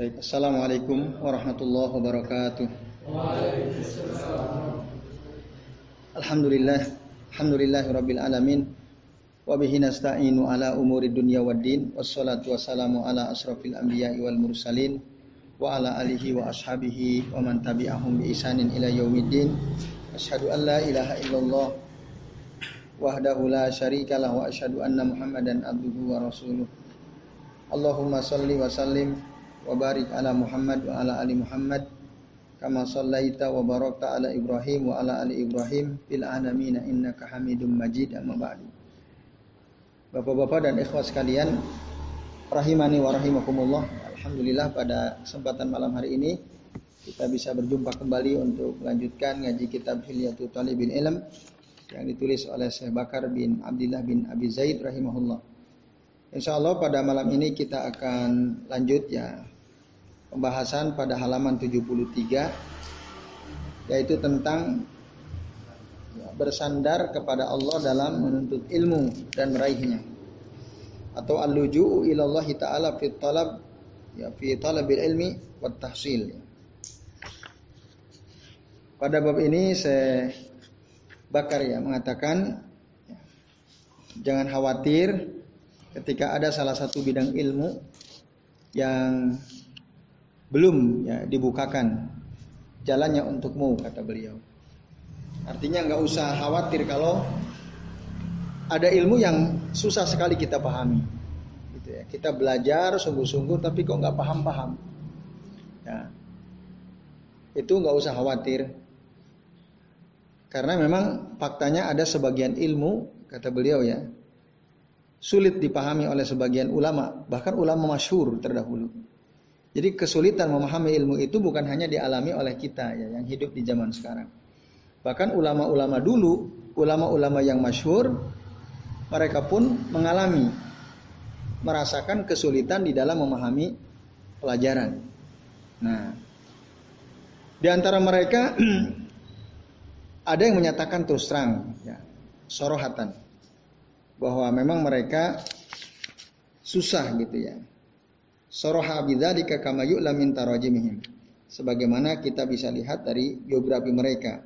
Baik, Assalamualaikum warahmatullahi wabarakatuh. Alhamdulillah, Alhamdulillah Rabbil Alamin. Wa bihi nasta'inu ala umuri dunya waddin. Wassalatu wassalamu ala asrafil anbiya'i wal mursalin. Wa ala alihi wa ashabihi wa man tabi'ahum bi isanin ila yaumiddin. Asyhadu an la ilaha illallah wahdahu la syarika lah wa asyhadu anna Muhammadan abduhu wa rasuluh. Allahumma salli wa sallim wa barik ala Muhammad wa ala ali Muhammad kama sallaita wa barakta ala Ibrahim wa ala ali Ibrahim fil alamin innaka Hamidum Majid amma ba'du. Bapak-bapak dan ikhwas sekalian, rahimani wa rahimakumullah. Alhamdulillah pada kesempatan malam hari ini kita bisa berjumpa kembali untuk melanjutkan ngaji kitab Hilyatul Talibin Ilm yang ditulis oleh Syekh Bakar bin Abdullah bin Abi Zaid rahimahullah. Insya Allah pada malam ini kita akan lanjut ya pembahasan pada halaman 73 yaitu tentang bersandar kepada Allah dalam menuntut ilmu dan meraihnya. Atau al-luju'u ilallah taala fi talab ya fi talabil ilmi wa tahsil. Pada bab ini saya Bakar ya mengatakan ya, jangan khawatir ketika ada salah satu bidang ilmu yang belum ya dibukakan jalannya untukmu kata beliau. Artinya nggak usah khawatir kalau ada ilmu yang susah sekali kita pahami. Gitu ya. Kita belajar sungguh-sungguh tapi kok nggak paham-paham. Ya. Itu nggak usah khawatir. Karena memang faktanya ada sebagian ilmu kata beliau ya sulit dipahami oleh sebagian ulama, bahkan ulama masyhur terdahulu. Jadi kesulitan memahami ilmu itu bukan hanya dialami oleh kita ya yang hidup di zaman sekarang. Bahkan ulama-ulama dulu, ulama-ulama yang masyhur mereka pun mengalami merasakan kesulitan di dalam memahami pelajaran. Nah, di antara mereka ada yang menyatakan terus terang ya, sorohatan bahwa memang mereka susah gitu ya Soroha bidzalika kama yu'la min tarajimihim. Sebagaimana kita bisa lihat dari biografi mereka.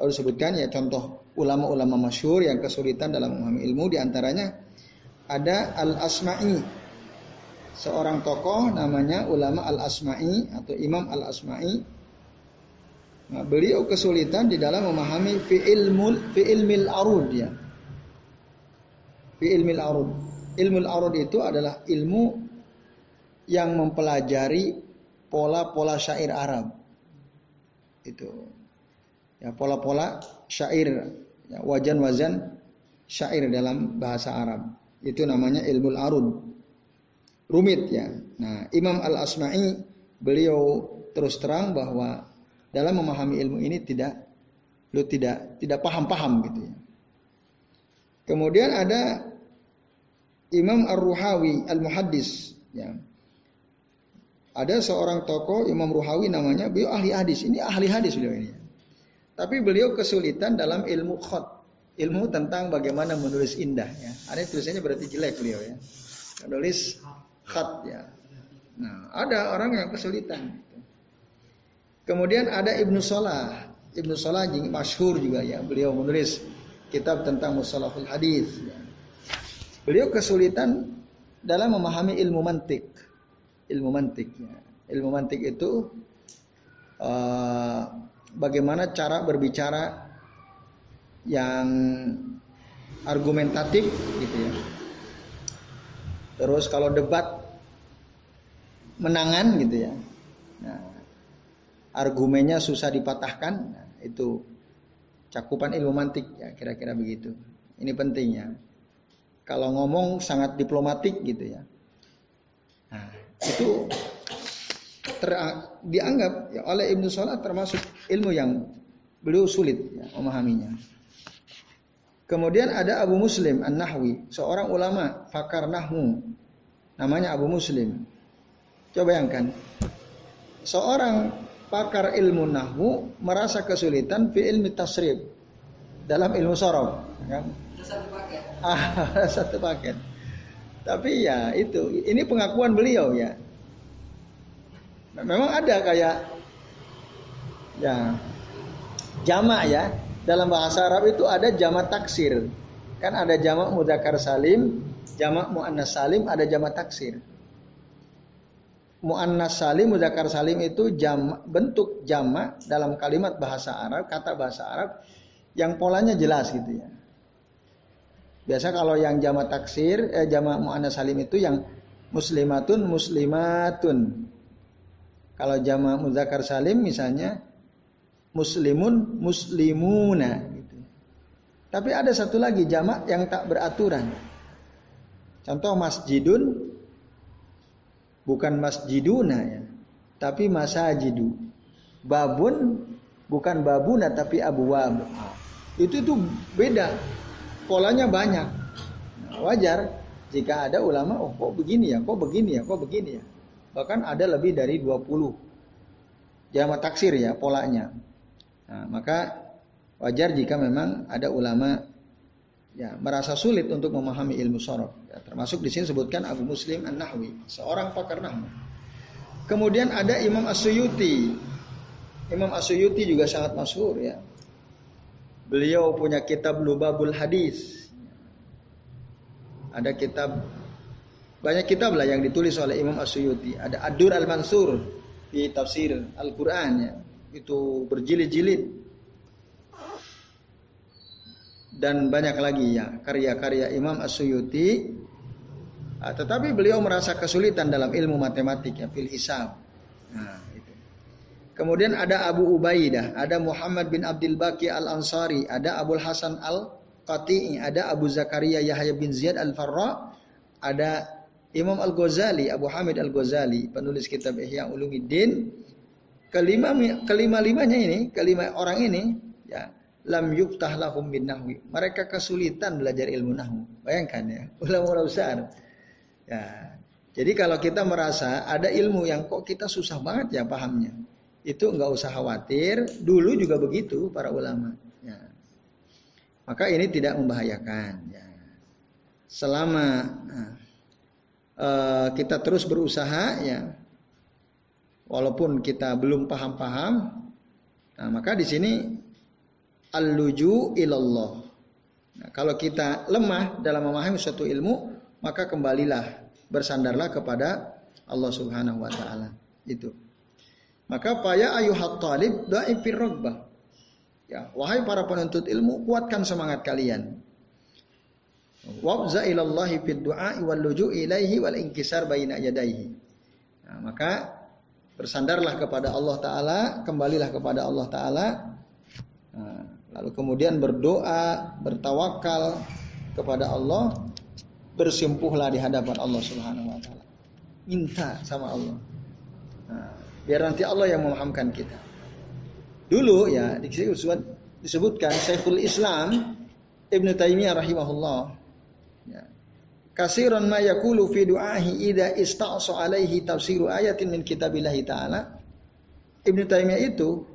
Lalu disebutkan ya contoh ulama-ulama masyhur yang kesulitan dalam memahami ilmu di antaranya ada Al-Asma'i. Seorang tokoh namanya ulama Al-Asma'i atau Imam Al-Asma'i. Nah, beliau kesulitan di dalam memahami fi ilmul fi ilmil arud ya. Fi ilmil arud. Ilmul arud itu adalah ilmu yang mempelajari pola-pola syair Arab. Itu. Ya, pola-pola syair, ya, wajan-wajan syair dalam bahasa Arab. Itu namanya ilmu arud. Rumit ya. Nah, Imam Al-Asma'i beliau terus terang bahwa dalam memahami ilmu ini tidak lu tidak tidak paham-paham gitu ya. Kemudian ada Imam Ar-Ruhawi Al-Muhaddis ya. Ada seorang tokoh Imam Ruhawi namanya, beliau ahli hadis. Ini ahli hadis beliau ini. Tapi beliau kesulitan dalam ilmu khot. Ilmu tentang bagaimana menulis indah ya. Ada tulisannya berarti jelek beliau ya. Menulis khat ya. Nah, ada orang yang kesulitan. Kemudian ada Ibnu Salah. Ibnu Salah masyhur juga ya. Beliau menulis kitab tentang musalahul hadis. Ya. Beliau kesulitan dalam memahami ilmu mantik ilmu mantik. Ya. Ilmu mantik itu uh, bagaimana cara berbicara yang argumentatif gitu ya. Terus kalau debat menangan gitu ya. Nah, argumennya susah dipatahkan, nah, itu cakupan ilmu mantik ya kira-kira begitu. Ini pentingnya. Kalau ngomong sangat diplomatik gitu ya. Nah, itu ter, dianggap ya, oleh Ibnu Salah termasuk ilmu yang beliau sulit ya, memahaminya. Kemudian ada Abu Muslim An-Nahwi, seorang ulama fakar nahwu. Namanya Abu Muslim. Coba bayangkan. Seorang pakar ilmu nahwu merasa kesulitan fi ilmi tasrif dalam ilmu sorof. Kan? Satu paket. Ah, satu paket. Tapi ya itu, ini pengakuan beliau ya. Memang ada kayak ya jamak ya. Dalam bahasa Arab itu ada jamak taksir. Kan ada jamak mudzakkar salim, jamak muannas salim, ada jamak taksir. Muannas salim, mudzakkar salim itu jam bentuk jamak dalam kalimat bahasa Arab, kata bahasa Arab yang polanya jelas gitu ya. Biasa kalau yang jamak taksir, eh, jamak muannas salim itu yang muslimatun muslimatun. Kalau jamak mudzakkar salim misalnya muslimun muslimuna gitu. Tapi ada satu lagi jamak yang tak beraturan. Contoh masjidun bukan masjiduna ya, tapi masajidu. Babun bukan babuna tapi abwab. Itu itu beda. Polanya banyak. Nah, wajar jika ada ulama oh kok begini ya, kok begini ya, kok begini ya. Bahkan ada lebih dari 20 jamak taksir ya polanya. Nah, maka wajar jika memang ada ulama ya merasa sulit untuk memahami ilmu sorof. Ya, termasuk di sini sebutkan Abu Muslim An-Nahwi, seorang pakar nahwu. Kemudian ada Imam As-Suyuti. Imam As-Suyuti juga sangat masyhur ya. Beliau punya kitab Lubabul Hadis. Ada kitab banyak kitab lah yang ditulis oleh Imam As-Suyuti. Ada Ad-Dur Al-Mansur di tafsir Al-Qur'an ya. Itu berjilid-jilid dan banyak lagi ya karya-karya Imam As-Suyuti. Nah, tetapi beliau merasa kesulitan dalam ilmu matematik ya fil hisab. Nah. Kemudian ada Abu Ubaidah, ada Muhammad bin Abdul Baqi Al-Ansari, ada Abu Hasan Al-Qati'i, ada Abu Zakaria Yahya bin Ziyad Al-Farra, ada Imam Al-Ghazali, Abu Hamid Al-Ghazali, penulis kitab Ihya Ulumuddin. Kelima kelima limanya ini, kelima orang ini ya lam yuftah lahum bin nahwi. Mereka kesulitan belajar ilmu nahwu. Bayangkan ya, ulama-ulama besar. Ya. Jadi kalau kita merasa ada ilmu yang kok kita susah banget ya pahamnya, itu nggak usah khawatir. Dulu juga begitu para ulama. Ya. Maka ini tidak membahayakan. Ya. Selama uh, kita terus berusaha, ya, walaupun kita belum paham-paham, nah maka di sini al-luju ilallah. Nah, kalau kita lemah dalam memahami suatu ilmu, maka kembalilah bersandarlah kepada Allah Subhanahu wa taala. Itu. Maka faya ayuhat talib da'ifir ragbah. Ya, wahai para penuntut ilmu, kuatkan semangat kalian. Wabza ilallahi fid du'a wal luju ilaihi wal inkisar baina yadaihi. Nah, maka bersandarlah kepada Allah taala, kembalilah kepada Allah taala. Nah, Lalu kemudian berdoa, bertawakal kepada Allah, bersimpuhlah di hadapan Allah Subhanahu wa taala. Minta sama Allah. Nah, biar nanti Allah yang memahamkan kita. Dulu ya disebutkan Syekhul Islam Ibn Taimiyah rahimahullah. Ya. Kasiran ma yakulu fi du'ahi idza ista'sa alaihi tafsiru ayatin min kitabillahi ta'ala. Ibn Taimiyah itu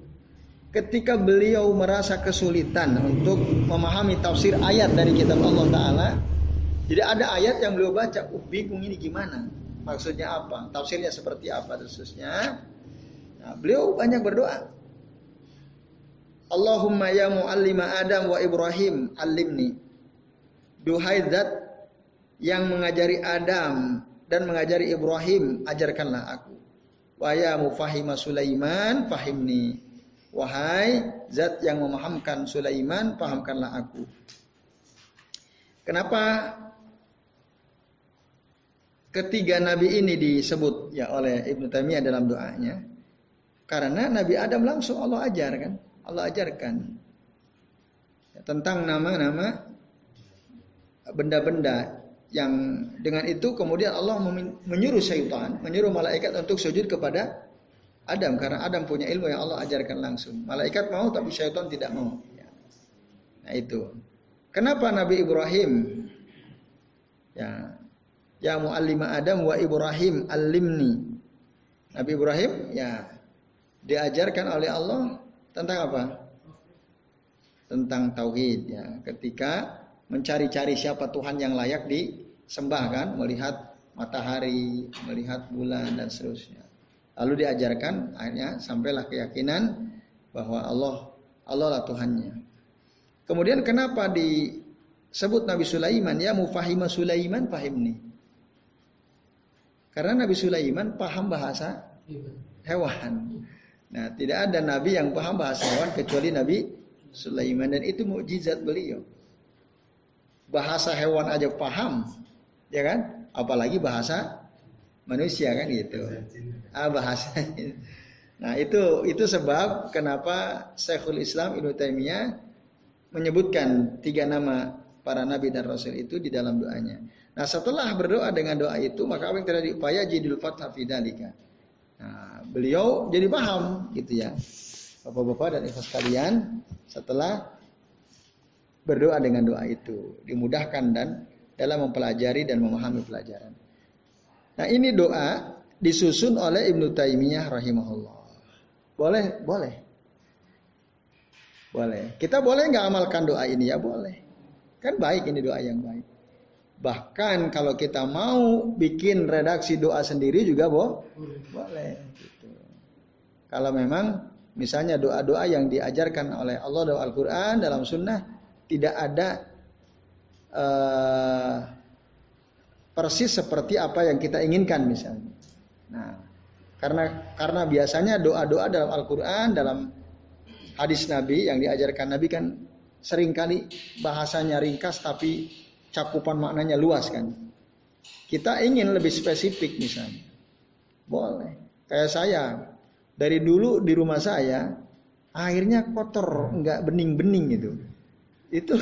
ketika beliau merasa kesulitan untuk memahami tafsir ayat dari kitab Allah Ta'ala jadi ada ayat yang beliau baca uh bingung ini gimana maksudnya apa tafsirnya seperti apa khususnya nah, beliau banyak berdoa. Allahumma ya muallima Adam wa Ibrahim alimni duhai zat yang mengajari Adam dan mengajari Ibrahim ajarkanlah aku. Wa ya mufahima Sulaiman fahimni. Wahai zat yang memahamkan Sulaiman, pahamkanlah aku. Kenapa ketiga nabi ini disebut? Ya oleh Ibnu Taimiyah dalam doanya? Karena Nabi Adam langsung Allah ajarkan, Allah ajarkan ya, tentang nama-nama benda-benda yang dengan itu kemudian Allah menyuruh syaitan, menyuruh malaikat untuk sujud kepada Adam karena Adam punya ilmu yang Allah ajarkan langsung. Malaikat mau tapi syaitan tidak mau. Ya. Nah itu. Kenapa Nabi Ibrahim ya ya muallima Adam wa Ibrahim alimni. Nabi Ibrahim ya diajarkan oleh Allah tentang apa? Tentang tauhid ya. Ketika mencari-cari siapa Tuhan yang layak disembah kan, melihat matahari, melihat bulan dan seterusnya. Lalu diajarkan akhirnya sampailah keyakinan bahwa Allah Allah lah Tuhannya. Kemudian kenapa disebut Nabi Sulaiman ya mufahima Sulaiman pahim nih. Karena Nabi Sulaiman paham bahasa hewan. Nah, tidak ada nabi yang paham bahasa hewan kecuali Nabi Sulaiman dan itu mukjizat beliau. Bahasa hewan aja paham, ya kan? Apalagi bahasa manusia kan gitu. Ah bahasa. Nah, itu itu sebab kenapa Syekhul Islam Ibnu Taimiyah menyebutkan tiga nama para nabi dan rasul itu di dalam doanya. Nah, setelah berdoa dengan doa itu, maka apa yang terjadi? Upaya jidul fathah fidalika. Nah, beliau jadi paham gitu ya. Bapak-bapak dan ibu sekalian, setelah berdoa dengan doa itu, dimudahkan dan dalam mempelajari dan memahami pelajaran. Nah, ini doa disusun oleh Ibnu Taimiyah rahimahullah. Boleh, boleh. Boleh. Kita boleh nggak amalkan doa ini ya boleh. Kan baik ini doa yang baik. Bahkan kalau kita mau bikin redaksi doa sendiri juga boh, boleh. Gitu. Kalau memang misalnya doa-doa yang diajarkan oleh Allah dalam Al-Quran dalam Sunnah tidak ada uh, persis seperti apa yang kita inginkan misalnya. Nah, karena karena biasanya doa-doa dalam Al-Quran dalam hadis Nabi yang diajarkan Nabi kan sering kali bahasanya ringkas tapi cakupan maknanya luas kan. Kita ingin lebih spesifik misalnya. Boleh. Kayak saya, dari dulu di rumah saya, airnya kotor, nggak bening-bening gitu. Itu,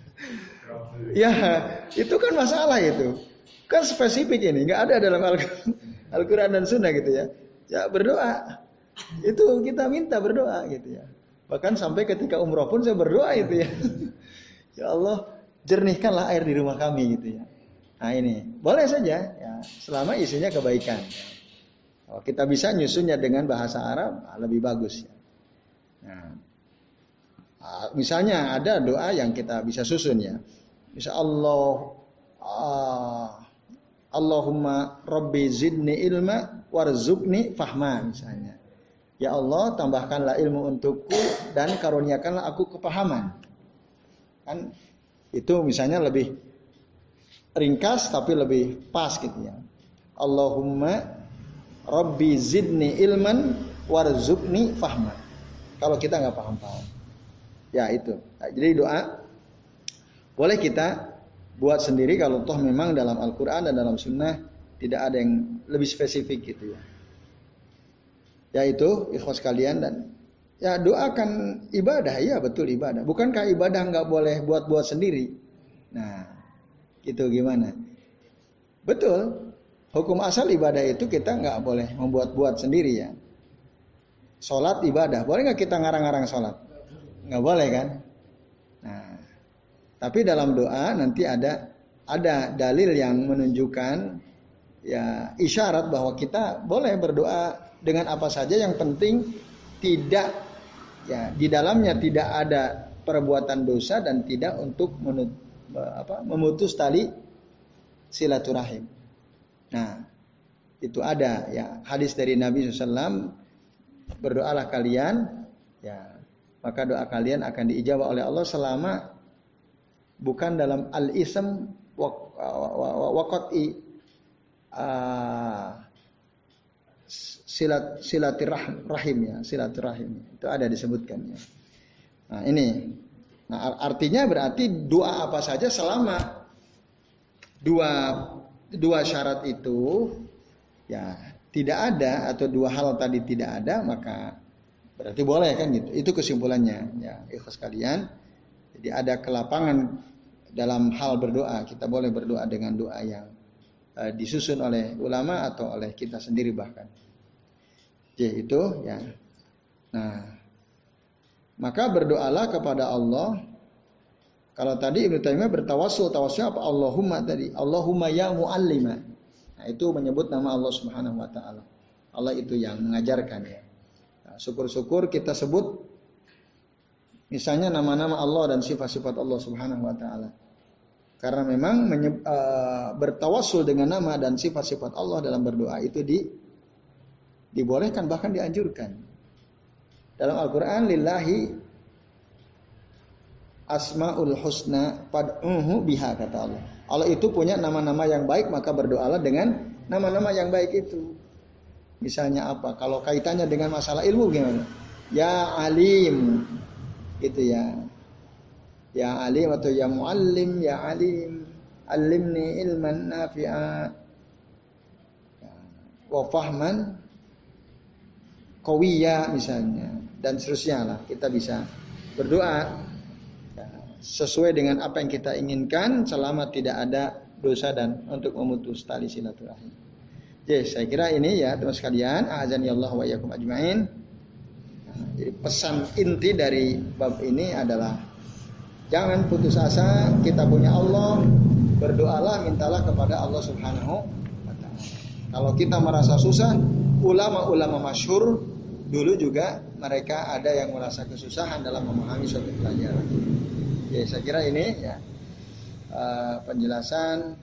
ya, itu kan masalah itu. Kan spesifik ini, nggak ada dalam Al-Quran dan Sunnah gitu ya. Ya berdoa, itu kita minta berdoa gitu ya. Bahkan sampai ketika umroh pun saya berdoa itu ya. ya Allah, jernihkanlah air di rumah kami gitu ya. Nah ini boleh saja ya, selama isinya kebaikan. Kalau kita bisa nyusunnya dengan bahasa Arab nah, lebih bagus ya. Nah, misalnya ada doa yang kita bisa susun ya. Misal Allah uh, Allahumma Rabbi zidni ilma warzukni fahma misalnya. Ya Allah tambahkanlah ilmu untukku dan karuniakanlah aku kepahaman. Kan itu misalnya lebih ringkas tapi lebih pas gitu ya. Allahumma Rabbi zidni ilman warzukni fahma. Kalau kita nggak paham-paham. Ya itu. Nah, jadi doa boleh kita buat sendiri kalau toh memang dalam Al-Quran dan dalam Sunnah tidak ada yang lebih spesifik gitu ya. Ya itu ikhwas kalian dan Ya doakan ibadah, ya betul ibadah. Bukankah ibadah nggak boleh buat-buat sendiri? Nah, itu gimana? Betul. Hukum asal ibadah itu kita nggak boleh membuat-buat sendiri ya. Sholat ibadah, boleh nggak kita ngarang-ngarang sholat? Nggak boleh kan? Nah, tapi dalam doa nanti ada ada dalil yang menunjukkan ya isyarat bahwa kita boleh berdoa dengan apa saja yang penting tidak ya di dalamnya tidak ada perbuatan dosa dan tidak untuk menut, apa, memutus tali silaturahim. Nah, itu ada ya hadis dari Nabi SAW berdoalah kalian ya maka doa kalian akan diijabah oleh Allah selama bukan dalam al-ism waqati uh, silat silaturahim ya silaturahim itu ada disebutkan ya. Nah ini, nah artinya berarti doa apa saja selama dua dua syarat itu ya tidak ada atau dua hal tadi tidak ada maka berarti boleh kan gitu. Itu kesimpulannya ya ikhlas kalian. Jadi ada kelapangan dalam hal berdoa. Kita boleh berdoa dengan doa yang uh, disusun oleh ulama atau oleh kita sendiri bahkan itu ya. Nah, maka berdoalah kepada Allah. Kalau tadi Ibnu Taimiyah bertawasul, tawasul apa? Allahumma tadi. Allahumma ya muallima. Nah, itu menyebut nama Allah Subhanahu wa taala. Allah itu yang mengajarkan ya. Nah, syukur-syukur kita sebut misalnya nama-nama Allah dan sifat-sifat Allah Subhanahu wa taala. Karena memang uh, bertawasul dengan nama dan sifat-sifat Allah dalam berdoa itu di Dibolehkan bahkan dianjurkan. Dalam Al-Quran lillahi asmaul husna pad'uhu biha kata Allah. Allah itu punya nama-nama yang baik maka berdoalah dengan nama-nama yang baik itu. Misalnya apa? Kalau kaitannya dengan masalah ilmu gimana? Ya alim. Gitu ya. Ya alim atau ya muallim, ya alim. Alimni ilman nafi'a. Ya. Wa fahman kawiya misalnya. Dan seterusnya lah. Kita bisa berdoa sesuai dengan apa yang kita inginkan selama tidak ada dosa dan untuk memutus tali silaturahim. Jadi saya kira ini ya teman sekalian, azan ya Allah wa yakum ajmain. Jadi pesan inti dari bab ini adalah jangan putus asa, kita punya Allah, berdoalah, mintalah kepada Allah Subhanahu wa taala. Kalau kita merasa susah, ulama-ulama masyhur dulu juga mereka ada yang merasa kesusahan dalam memahami suatu pelajaran. Ya, saya kira ini ya uh, penjelasan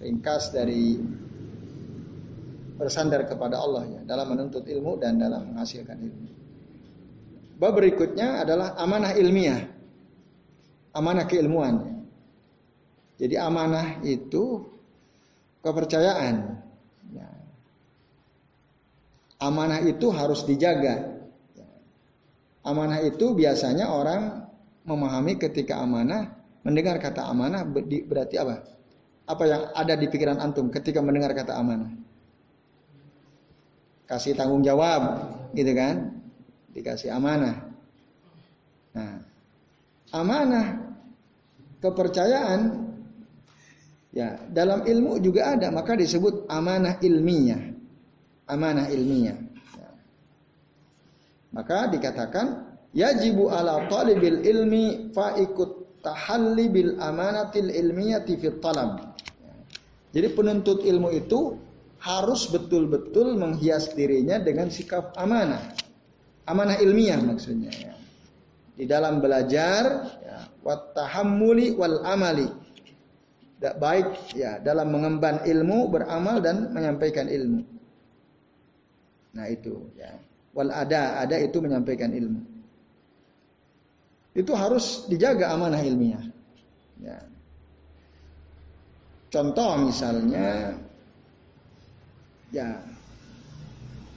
ringkas dari bersandar kepada Allah ya dalam menuntut ilmu dan dalam menghasilkan ilmu. Bab berikutnya adalah amanah ilmiah. Amanah keilmuan. Jadi amanah itu kepercayaan. Ya. Amanah itu harus dijaga. Ya. Amanah itu biasanya orang memahami ketika amanah, mendengar kata amanah berarti apa? Apa yang ada di pikiran antum ketika mendengar kata amanah? Kasih tanggung jawab, gitu kan? Dikasih amanah. Nah, amanah kepercayaan ya dalam ilmu juga ada maka disebut amanah ilmiah amanah ilmiah ya. maka dikatakan yajibu ala talibil ilmi fa ikut tahalli bil amanatil ilmiyati fit talab. Jadi penuntut ilmu itu harus betul-betul menghias dirinya dengan sikap amanah. Amanah ilmiah maksudnya ya. Di dalam belajar ya, wat tahammuli wal amali. Baik ya dalam mengemban ilmu, beramal dan menyampaikan ilmu. Nah itu ya. Wal ada, ada itu menyampaikan ilmu itu harus dijaga amanah ilmiah. Ya. Contoh misalnya, ya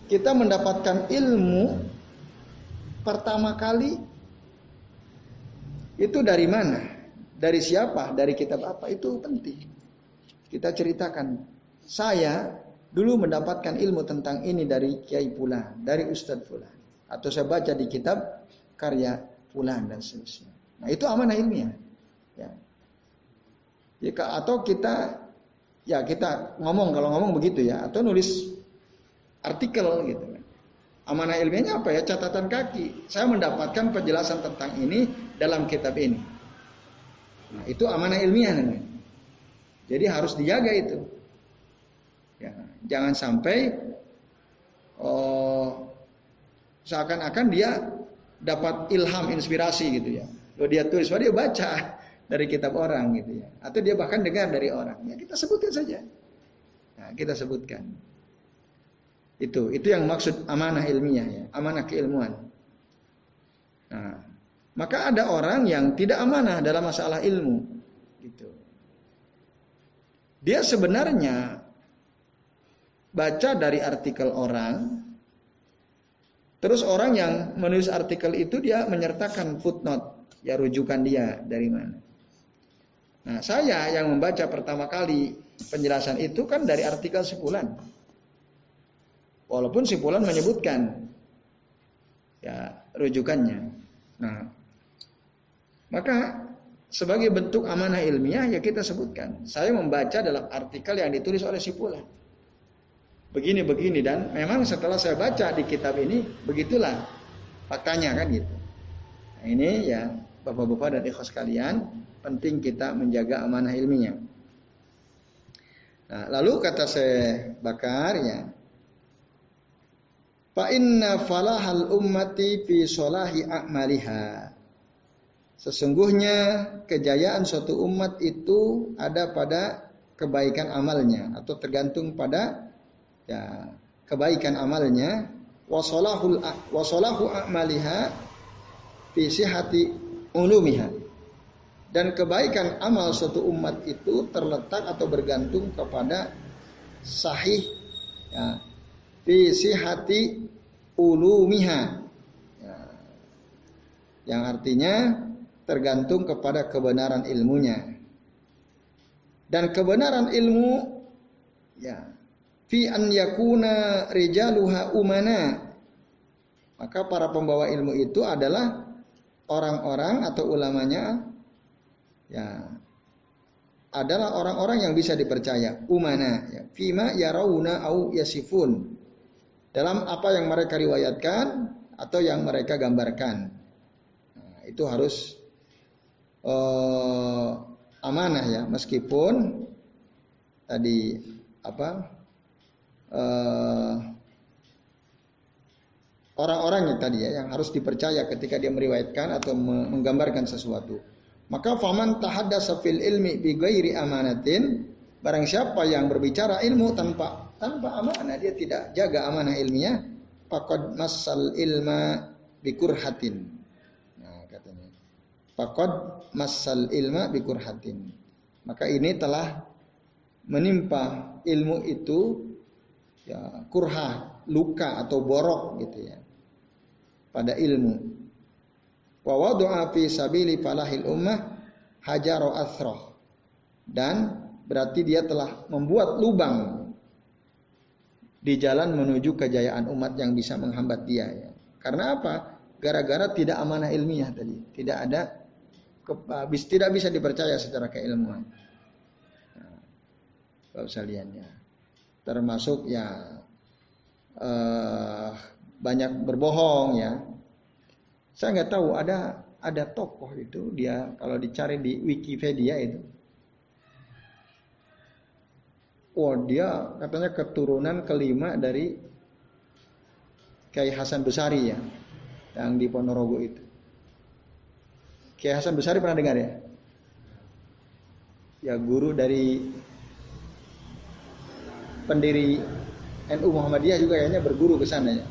kita mendapatkan ilmu pertama kali itu dari mana? Dari siapa? Dari kitab apa? Itu penting. Kita ceritakan. Saya dulu mendapatkan ilmu tentang ini dari Kiai Pula, dari Ustadz Pula. Atau saya baca di kitab karya fulan dan seterusnya. Nah itu amanah ilmiah. Ya. Jika atau kita ya kita ngomong kalau ngomong begitu ya atau nulis artikel gitu kan. Amanah ilmiahnya apa ya? Catatan kaki. Saya mendapatkan penjelasan tentang ini dalam kitab ini. Nah, itu amanah ilmiah namanya. Jadi harus dijaga itu. Ya, jangan sampai oh seakan-akan dia dapat ilham, inspirasi gitu ya. Kalau dia tulis, dia baca dari kitab orang gitu ya. Atau dia bahkan dengar dari orang. Ya kita sebutkan saja. Nah, kita sebutkan. Itu, itu yang maksud amanah ilmiah ya, amanah keilmuan. Maka ada orang yang tidak amanah dalam masalah ilmu, gitu. Dia sebenarnya baca dari artikel orang, Terus orang yang menulis artikel itu dia menyertakan footnote, ya rujukan dia dari mana. Nah, saya yang membaca pertama kali penjelasan itu kan dari artikel Sipulan. Walaupun Sipulan menyebutkan ya rujukannya. Nah, maka sebagai bentuk amanah ilmiah ya kita sebutkan. Saya membaca dalam artikel yang ditulis oleh Sipulan begini-begini dan memang setelah saya baca di kitab ini begitulah faktanya kan gitu. Nah, ini ya Bapak-bapak dan ikhwas kalian penting kita menjaga amanah ilmiah. Nah, lalu kata saya Bakar ya Fa inna falahal ummati fi solahi a'maliha. Sesungguhnya kejayaan suatu umat itu ada pada kebaikan amalnya atau tergantung pada ya kebaikan amalnya. Wasolahu amaliha fi sihati ulumiha. Dan kebaikan amal suatu umat itu terletak atau bergantung kepada sahih ya, fi sihati ulumiha. Ya, yang artinya tergantung kepada kebenaran ilmunya. Dan kebenaran ilmu ya fi an yakuna rijaluha umana. Maka para pembawa ilmu itu adalah orang-orang atau ulamanya ya adalah orang-orang yang bisa dipercaya umana ya fima yarawuna au yasifun. Dalam apa yang mereka riwayatkan atau yang mereka gambarkan. Nah, itu harus uh, amanah ya meskipun tadi apa uh, orang-orang yang tadi ya yang harus dipercaya ketika dia meriwayatkan atau menggambarkan sesuatu. Maka faman tahaddasa fil ilmi bi ghairi amanatin, barang siapa yang berbicara ilmu tanpa tanpa amanah, dia tidak jaga amanah ilmiah, faqad masal ilma bi kurhatin. Katanya. Faqad masal ilma bi kurhatin. Maka ini telah menimpa ilmu itu ya kurha, luka atau borok gitu ya pada ilmu. Wa wadu'a fi sabili falahil ummah hajaro asroh. Dan berarti dia telah membuat lubang di jalan menuju kejayaan umat yang bisa menghambat dia ya. Karena apa? Gara-gara tidak amanah ilmiah tadi, tidak ada habis tidak bisa dipercaya secara keilmuan. Nah, ya. Termasuk ya uh, banyak berbohong ya. Saya nggak tahu ada ada tokoh itu dia kalau dicari di Wikipedia itu. Oh dia katanya keturunan kelima dari Kiai Hasan Besari ya, yang di Ponorogo itu. Kiai Hasan Besari pernah dengar ya? Ya guru dari pendiri NU Muhammadiyah juga kayaknya berguru ke sana ya.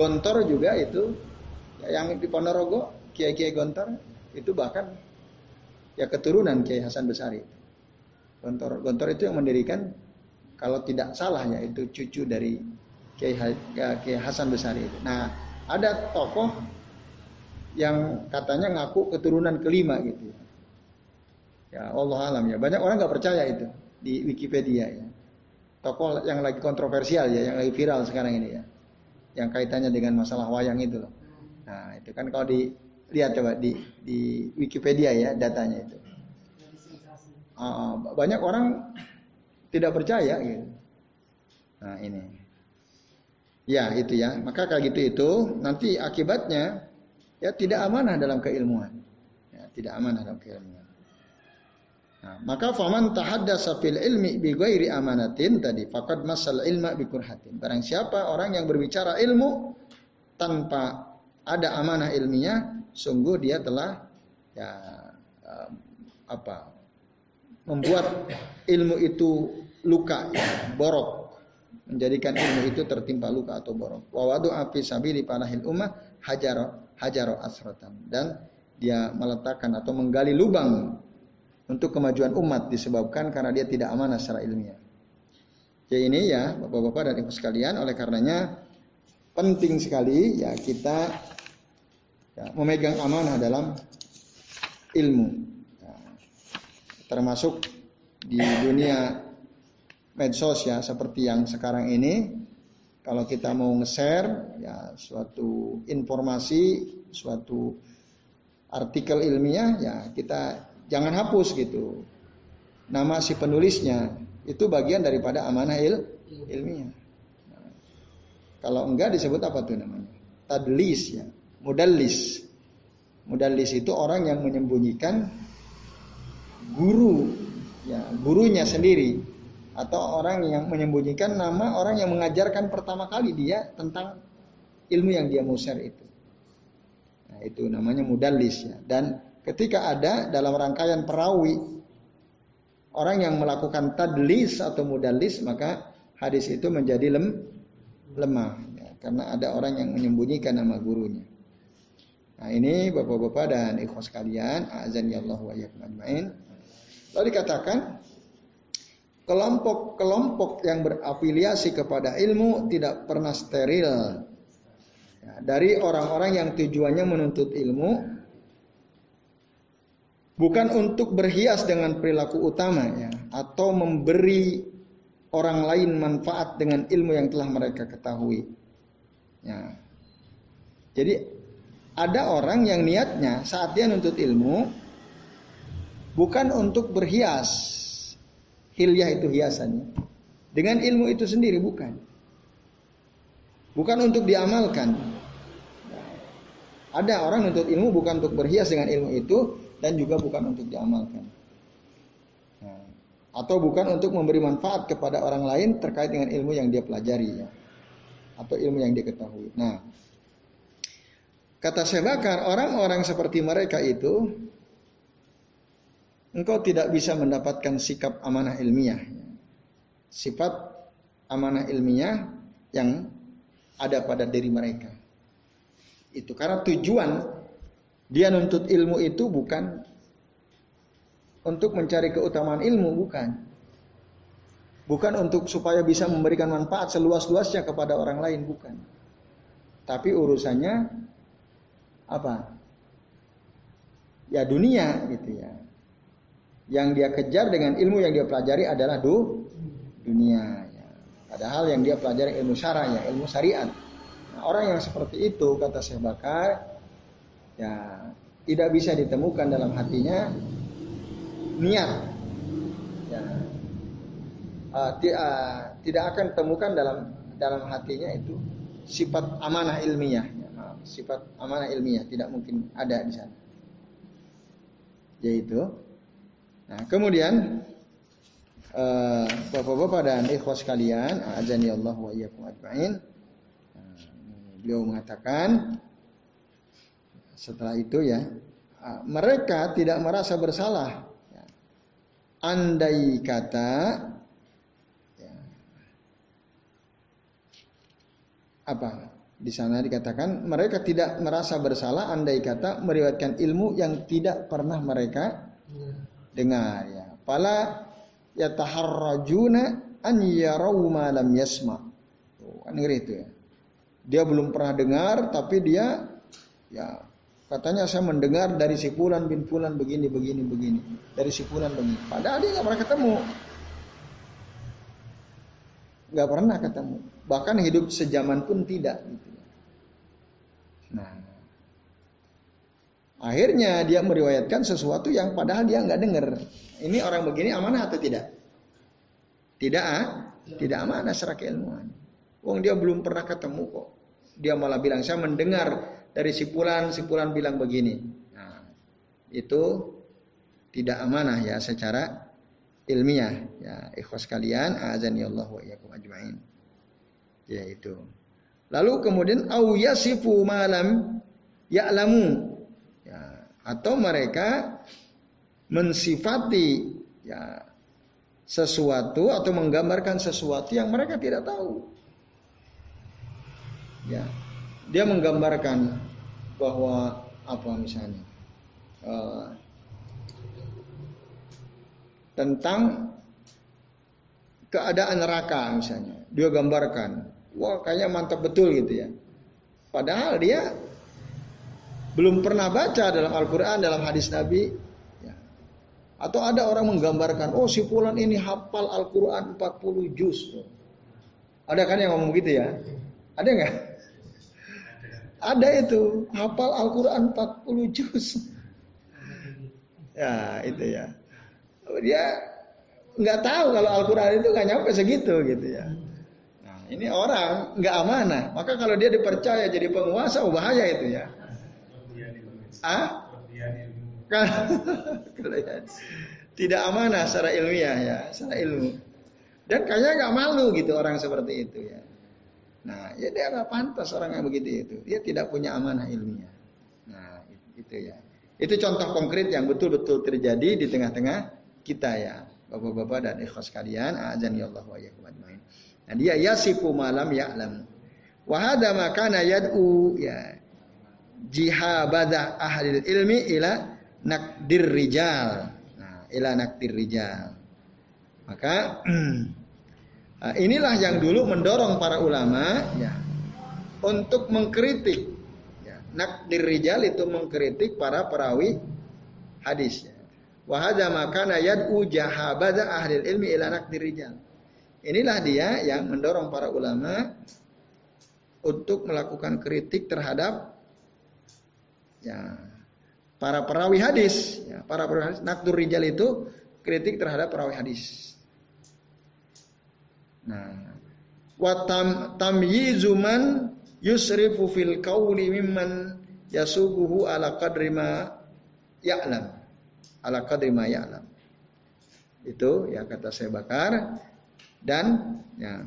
Gontor juga itu yang di Ponorogo Kiai Kiai Gontor itu bahkan ya keturunan Kiai Hasan Besari. Gontor Gontor itu yang mendirikan kalau tidak salah ya itu cucu dari Kiai, ya, Kiai Hasan Besari. Nah ada tokoh yang katanya ngaku keturunan kelima gitu. Ya Allah alam ya banyak orang nggak percaya itu di Wikipedia ya. Tokoh yang lagi kontroversial ya yang lagi viral sekarang ini ya yang kaitannya dengan masalah wayang itu loh. Nah, itu kan kalau dilihat coba di di Wikipedia ya datanya itu. Uh, banyak orang tidak percaya gitu. Nah, ini. Ya, itu ya. Maka kayak gitu itu nanti akibatnya ya tidak amanah dalam keilmuan. Ya, tidak amanah dalam keilmuan. Nah, maka faman tahaddasa fil ilmi bi ghairi amanatin tadi faqad masal ilma bi kurhatin. Barang siapa orang yang berbicara ilmu tanpa ada amanah ilmiah, sungguh dia telah ya apa? membuat ilmu itu luka, ya, borok, menjadikan ilmu itu tertimpa luka atau borok. Wa wadu api sabili panahil ummah hajaro hajaro asrotan dan dia meletakkan atau menggali lubang untuk kemajuan umat disebabkan karena dia tidak amanah secara ilmiah. Jadi ini ya Bapak-bapak dan Ibu sekalian oleh karenanya penting sekali ya kita ya, memegang amanah dalam ilmu. Ya, termasuk di dunia medsos ya seperti yang sekarang ini kalau kita mau nge-share ya suatu informasi, suatu artikel ilmiah ya kita jangan hapus gitu. Nama si penulisnya itu bagian daripada amanah il ilmiah. Nah, kalau enggak disebut apa tuh namanya? Tadlis ya, mudallis. Mudallis itu orang yang menyembunyikan guru ya, gurunya sendiri atau orang yang menyembunyikan nama orang yang mengajarkan pertama kali dia tentang ilmu yang dia mau share itu. Nah, itu namanya mudallis ya. Dan ketika ada dalam rangkaian perawi orang yang melakukan tadlis atau mudalis maka hadis itu menjadi lem, lemah ya, karena ada orang yang menyembunyikan nama gurunya. Nah ini bapak-bapak dan ikhwas kalian, azan ya Allah wa ajmain. Lalu dikatakan kelompok-kelompok yang berafiliasi kepada ilmu tidak pernah steril. Ya, dari orang-orang yang tujuannya menuntut ilmu bukan untuk berhias dengan perilaku utama ya atau memberi orang lain manfaat dengan ilmu yang telah mereka ketahui. Ya. Jadi ada orang yang niatnya saat dia nuntut ilmu bukan untuk berhias. Hilyah itu hiasannya. Dengan ilmu itu sendiri bukan. Bukan untuk diamalkan. Ada orang nuntut ilmu bukan untuk berhias dengan ilmu itu dan juga bukan untuk diamalkan atau bukan untuk memberi manfaat kepada orang lain terkait dengan ilmu yang dia pelajari ya atau ilmu yang dia ketahui. Nah, kata saya bakar orang-orang seperti mereka itu engkau tidak bisa mendapatkan sikap amanah ilmiah. Sifat amanah ilmiah yang ada pada diri mereka. Itu karena tujuan dia nuntut ilmu itu bukan untuk mencari keutamaan ilmu bukan. Bukan untuk supaya bisa memberikan manfaat seluas-luasnya kepada orang lain bukan. Tapi urusannya apa? Ya dunia gitu ya. Yang dia kejar dengan ilmu yang dia pelajari adalah du, dunia. Ya. Padahal yang dia pelajari ilmu syara ya, ilmu syariat. Nah, orang yang seperti itu kata Syekh Bakar ya tidak bisa ditemukan dalam hatinya niat. Ya. Uh, uh, tidak akan temukan dalam dalam hatinya itu sifat amanah ilmiah. Ya, sifat amanah ilmiah tidak mungkin ada di sana. Yaitu, nah kemudian uh, bapak-bapak dan ikhwas kalian, azani Allah wa iyyakum ajmain. beliau mengatakan setelah itu ya, mereka tidak merasa bersalah. Andai kata ya, apa? Di sana dikatakan mereka tidak merasa bersalah andai kata meriwayatkan ilmu yang tidak pernah mereka dengar ya pala yataharrajuna an yarau ma lam yasma kan itu ya dia belum pernah dengar tapi dia ya Katanya saya mendengar dari si Fulan bin Fulan begini, begini, begini. Dari si Fulan begini. Padahal dia nggak pernah ketemu. Nggak pernah ketemu. Bahkan hidup sejaman pun tidak. Gitu. Nah, akhirnya dia meriwayatkan sesuatu yang padahal dia nggak dengar. Ini orang begini amanah atau tidak? Tidak, ah? tidak amanah secara keilmuan. Wong dia belum pernah ketemu kok. Dia malah bilang saya mendengar dari sipulan sipulan bilang begini. Nah, itu tidak amanah ya secara ilmiah ya ikhwas kalian azani Allah wa iyyakum ajmain. Ya itu. Lalu kemudian au yasifu malam ya'lamu ya atau mereka mensifati ya sesuatu atau menggambarkan sesuatu yang mereka tidak tahu. Ya, dia menggambarkan bahwa apa misalnya uh, tentang keadaan neraka misalnya dia gambarkan wah kayaknya mantap betul gitu ya padahal dia belum pernah baca dalam Al-Quran dalam hadis Nabi ya. atau ada orang menggambarkan oh si Fulan ini hafal Al-Quran 40 juz ada kan yang ngomong gitu ya ada nggak ada itu, hafal Al-Quran 40 juz. Ya, itu ya. Dia nggak tahu kalau Al-Quran itu nggak nyampe segitu gitu ya. Nah, ini orang nggak amanah. Maka kalau dia dipercaya jadi penguasa, oh bahaya itu ya. Ah? tidak amanah secara ilmiah ya, secara ilmu. Dan kayaknya nggak malu gitu orang seperti itu ya. Nah, ya dia nggak pantas orang yang begitu itu. Dia tidak punya amanah ilmiah. Nah, itu ya. Itu contoh konkret yang betul-betul terjadi di tengah-tengah kita ya. Bapak-bapak dan ikhwas kalian, azan ya Allah wa Nah, dia yasifu malam ya'lam. Wahada makana yad'u ya jihabada ahli ilmi ila nakdir rijal. Nah, ila nakdir rijal. Maka nah, inilah yang dulu mendorong para ulama ya untuk mengkritik ya, nakdir rijal itu mengkritik para perawi hadis. Wahada makana yad'u jahabada ahli ilmi ila nakdir rijal. Inilah dia yang mendorong para ulama untuk melakukan kritik terhadap ya para perawi hadis. Ya, para perawi hadis, nakdur rijal itu kritik terhadap perawi hadis. Nah, wa tam tamyizu man yusrifu fil qawli mimman yasubuhu ala qadri ma ya'lam. Ala qadri ma ya'lam. Itu ya kata saya bakar dan ya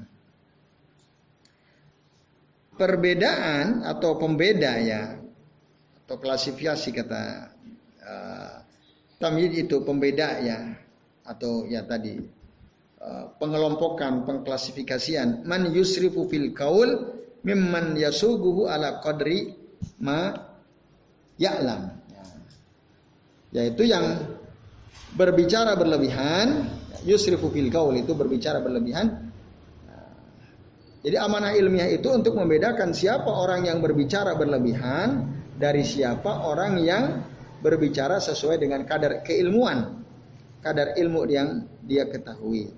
perbedaan atau pembeda ya atau klasifikasi kata uh, tamyiz itu pembeda ya atau ya tadi uh, pengelompokan pengklasifikasian. Man yusrifu fil kaul mimman yasuguhu ala qadri ma ya'lam. Ya. yaitu yang berbicara berlebihan yusrifu fil kaul itu berbicara berlebihan. Jadi amanah ilmiah itu untuk membedakan siapa orang yang berbicara berlebihan dari siapa orang yang berbicara sesuai dengan kadar keilmuan, kadar ilmu yang dia ketahui.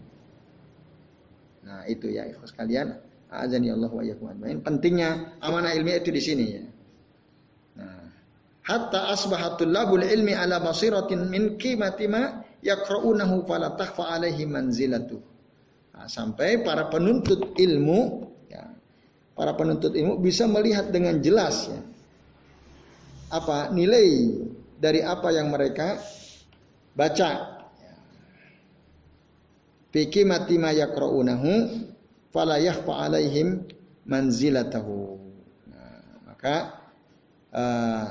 Nah, itu ya ikhlas kalian. Azani Allah wa Pentingnya amanah ilmiah itu di sini ya. Nah, hatta asbahatul labul ilmi ala basiratin min qimati ma yaqra'unahu fala takhfa alaihi manzilatuh. Nah, sampai para penuntut ilmu, ya, para penuntut ilmu bisa melihat dengan jelas ya, apa nilai dari apa yang mereka baca. Fiki mati ma yakra'unahu fala yakhfa alaihim manzilatahu. Nah, maka uh,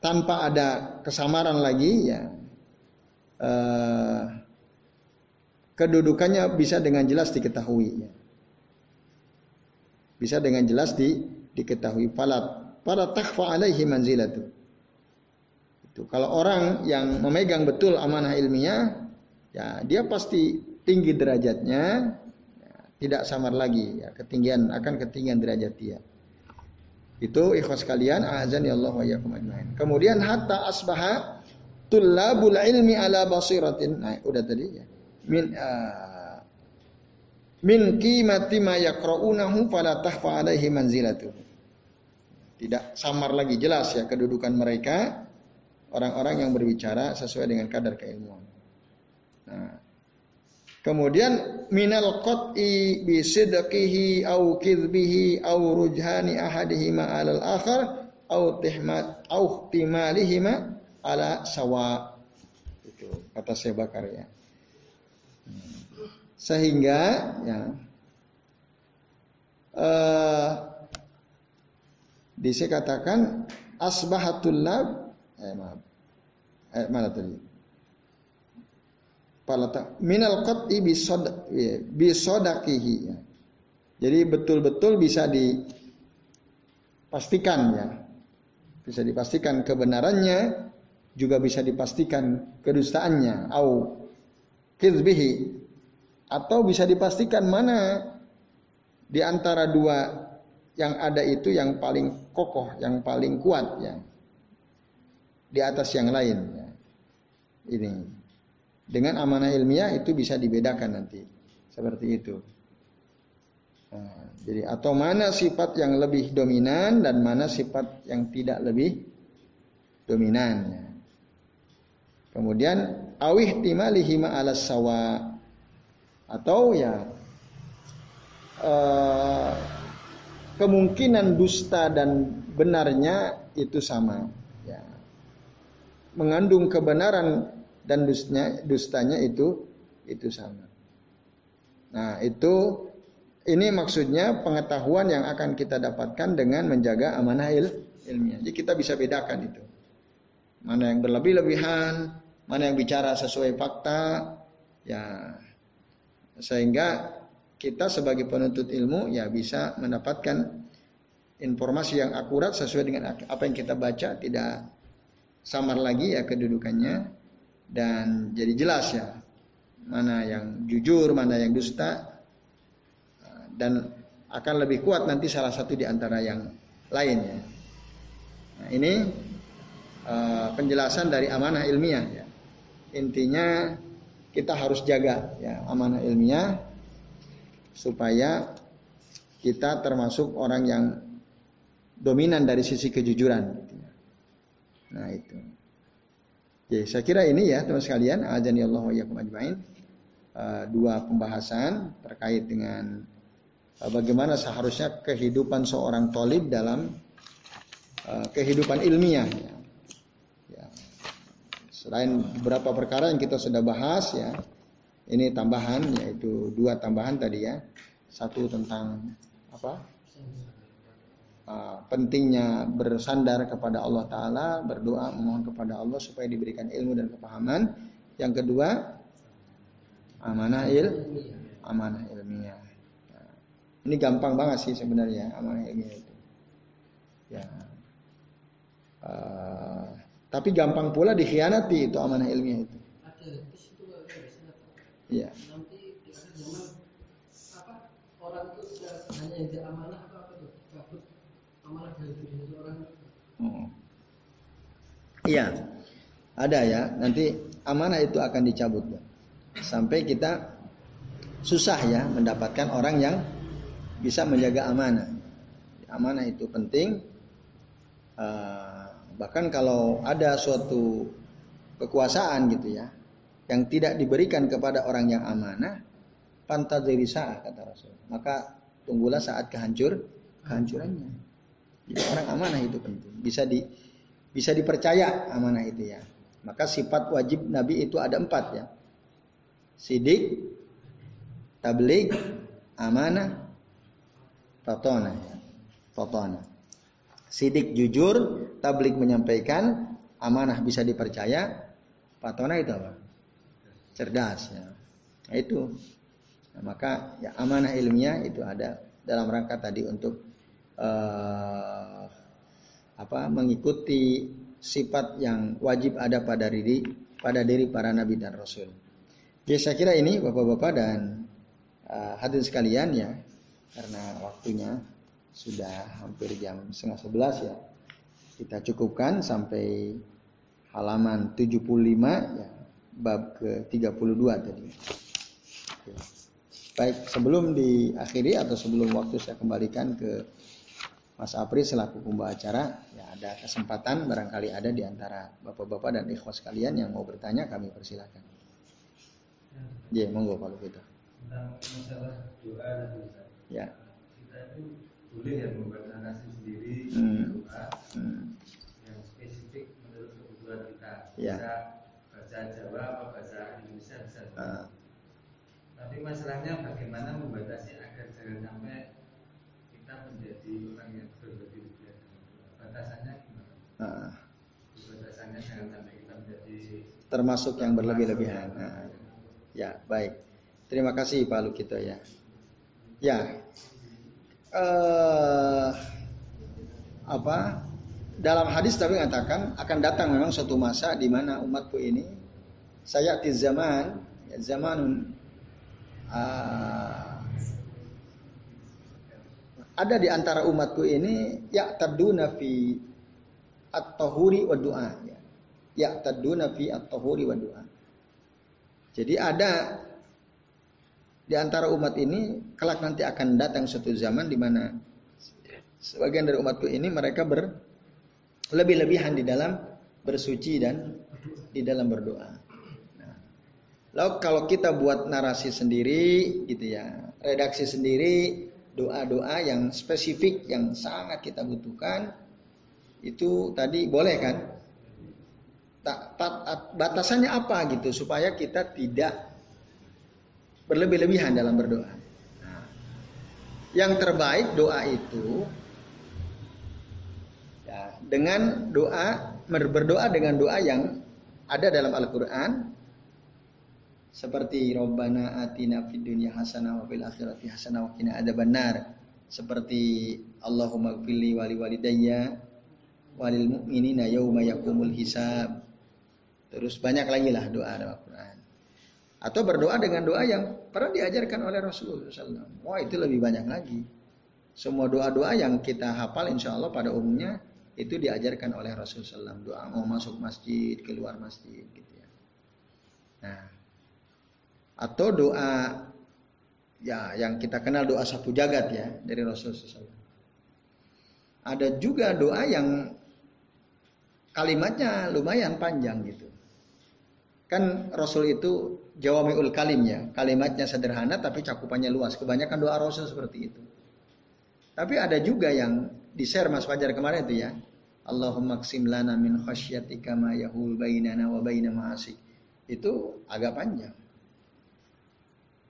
tanpa ada kesamaran lagi ya uh, kedudukannya bisa dengan jelas diketahui. Bisa dengan jelas di, diketahui. Falat para takfa alaihi manzilatu. Itu kalau orang yang memegang betul amanah ilmiah, ya dia pasti tinggi derajatnya, ya, tidak samar lagi, ya, ketinggian akan ketinggian derajat dia. Itu ikhwas kalian, azan ya Allah wa Kemudian hatta asbaha tullabul ilmi ala basiratin. Nah, udah tadi ya min uh, min qimati ma yaqra'unahu fala tahfa alaihi manzilatu. Tidak samar lagi jelas ya kedudukan mereka orang-orang yang berbicara sesuai dengan kadar keilmuan. Nah, kemudian minal qat'i bi sidqihi au kidbihi au rujhani ahadihima alal akhar au tihmat au timalihima ala sawa. Itu kata saya bakar ya. Sehingga ya uh, di katakan asbahatul lab eh maaf. Eh, mana tadi? Palata minal qat'i bisod ya, bisodakihi ya. Jadi betul-betul bisa dipastikan ya. Bisa dipastikan kebenarannya juga bisa dipastikan kedustaannya au kizbihi atau bisa dipastikan mana di antara dua yang ada itu yang paling kokoh, yang paling kuat ya. Di atas yang lain ya. Ini. Dengan amanah ilmiah itu bisa dibedakan nanti. Seperti itu. Nah, jadi atau mana sifat yang lebih dominan dan mana sifat yang tidak lebih dominan. Ya. Kemudian awih timalihima alas sawa atau ya uh, kemungkinan dusta dan benarnya itu sama. Ya. Mengandung kebenaran dan dustanya dustanya itu itu sama. Nah itu ini maksudnya pengetahuan yang akan kita dapatkan dengan menjaga amanah il, ilmiah. Jadi kita bisa bedakan itu. Mana yang berlebih-lebihan mana yang bicara sesuai fakta ya. Sehingga kita sebagai penuntut ilmu ya bisa mendapatkan informasi yang akurat sesuai dengan apa yang kita baca tidak samar lagi ya kedudukannya dan jadi jelas ya mana yang jujur mana yang dusta dan akan lebih kuat nanti salah satu di antara yang lainnya. Nah, ini uh, penjelasan dari amanah ilmiah ya. Intinya kita harus jaga ya amanah ilmiah supaya kita termasuk orang yang dominan dari sisi kejujuran. Nah itu. Ya, saya kira ini ya teman sekalian, ajani Allah wa ajmain. Uh, dua pembahasan terkait dengan uh, bagaimana seharusnya kehidupan seorang tolib dalam uh, kehidupan ilmiah. Ya. Ya. Selain beberapa perkara yang kita sudah bahas ya, ini tambahan yaitu dua tambahan tadi ya. Satu tentang apa? uh, pentingnya bersandar kepada Allah Ta'ala, berdoa, memohon kepada Allah supaya diberikan ilmu dan kepahaman. Yang kedua, amanah il, amanah ilmiah. Nah, ini gampang banget sih sebenarnya amanah ilmiah itu. Ya. Uh, tapi gampang pula dikhianati itu amanah ilmiah itu. Iya. Nanti apa orang itu hanya yang amanah Oh. Iya, ada ya. Nanti amanah itu akan dicabut ya. sampai kita susah ya mendapatkan orang yang bisa menjaga amanah. Amanah itu penting. Uh, bahkan kalau ada suatu kekuasaan gitu ya, yang tidak diberikan kepada orang yang amanah, pantadiri saat kata Rasul. Maka tunggulah saat kehancur kehancurannya. Jadi orang amanah itu penting. Bisa di bisa dipercaya amanah itu ya. Maka sifat wajib Nabi itu ada empat ya. Sidik, tablik, amanah, fatona ya. Fatona. Sidik jujur, tablik menyampaikan, amanah bisa dipercaya, fatona itu apa? Cerdas ya. Nah, itu. Nah, maka ya amanah ilmiah itu ada dalam rangka tadi untuk uh, apa mengikuti sifat yang wajib ada pada diri pada diri para nabi dan rasul. Jadi saya kira ini bapak-bapak dan uh, hadirin sekalian ya karena waktunya sudah hampir jam setengah sebelas ya kita cukupkan sampai halaman 75 ya bab ke 32 tadi. Baik, sebelum diakhiri atau sebelum waktu saya kembalikan ke Mas Apri selaku pembawa acara, ya ada kesempatan barangkali ada di antara bapak-bapak dan ikhwas kalian yang mau bertanya kami persilakan. Ya, yeah, monggo kalau gitu. Tentang masalah doa dan dosa. Ya. Kita itu boleh ya membuat narasi sendiri hmm. doa hmm. yang spesifik menurut kebutuhan kita. Ya. Bahasa Jawa atau bahasa Indonesia bisa. Uh. Tapi masalahnya bagaimana membatasi agar jangan sampai kita menjadi orang yang berlebih-lebihan batasannya gimana? Nah. Batasannya jangan sampai kita menjadi termasuk yang berlebih-lebihan. Nah. Ya, baik. Terima kasih Pak Lukito ya. Ya. Uh, apa? Dalam hadis tapi mengatakan akan datang memang suatu masa di mana umatku ini saya di zaman zamanun uh, ada di antara umatku ini ya taduna fi at-tahuri wa du'a ya. Ya taduna fi at-tahuri wa du'a. Jadi ada di antara umat ini kelak nanti akan datang suatu zaman di mana sebagian dari umatku ini mereka ber lebih-lebihan di dalam bersuci dan di dalam berdoa. Lalu kalau kita buat narasi sendiri gitu ya, redaksi sendiri, doa-doa yang spesifik yang sangat kita butuhkan itu tadi boleh kan? Batasannya apa gitu supaya kita tidak berlebih-lebihan dalam berdoa. Nah, yang terbaik doa itu ya, dengan doa berdoa dengan doa yang ada dalam Al-Quran seperti Robbana atina fid dunya hasanah wa fil akhirati hasanah wa qina adzabannar seperti Allahumma gfirli wali walidayya walil mu'minina yauma yakumul hisab. Terus banyak lagi lah doa dalam Al-Quran. Atau berdoa dengan doa yang pernah diajarkan oleh Rasulullah SAW wah itu lebih banyak lagi. Semua doa-doa yang kita hafal insya Allah pada umumnya itu diajarkan oleh Rasulullah SAW doa mau masuk masjid keluar masjid gitu ya. Nah atau doa ya yang kita kenal doa sapu jagat ya dari Rasulullah SAW. Ada juga doa yang kalimatnya lumayan panjang gitu. Kan Rasul itu jawamiul kalim ya, kalimatnya sederhana tapi cakupannya luas. Kebanyakan doa Rasul seperti itu. Tapi ada juga yang di share Mas Fajar kemarin itu ya. Allahumma qsim lana min khasyatika ma yahul bainana wa baina ma'asik. Itu agak panjang.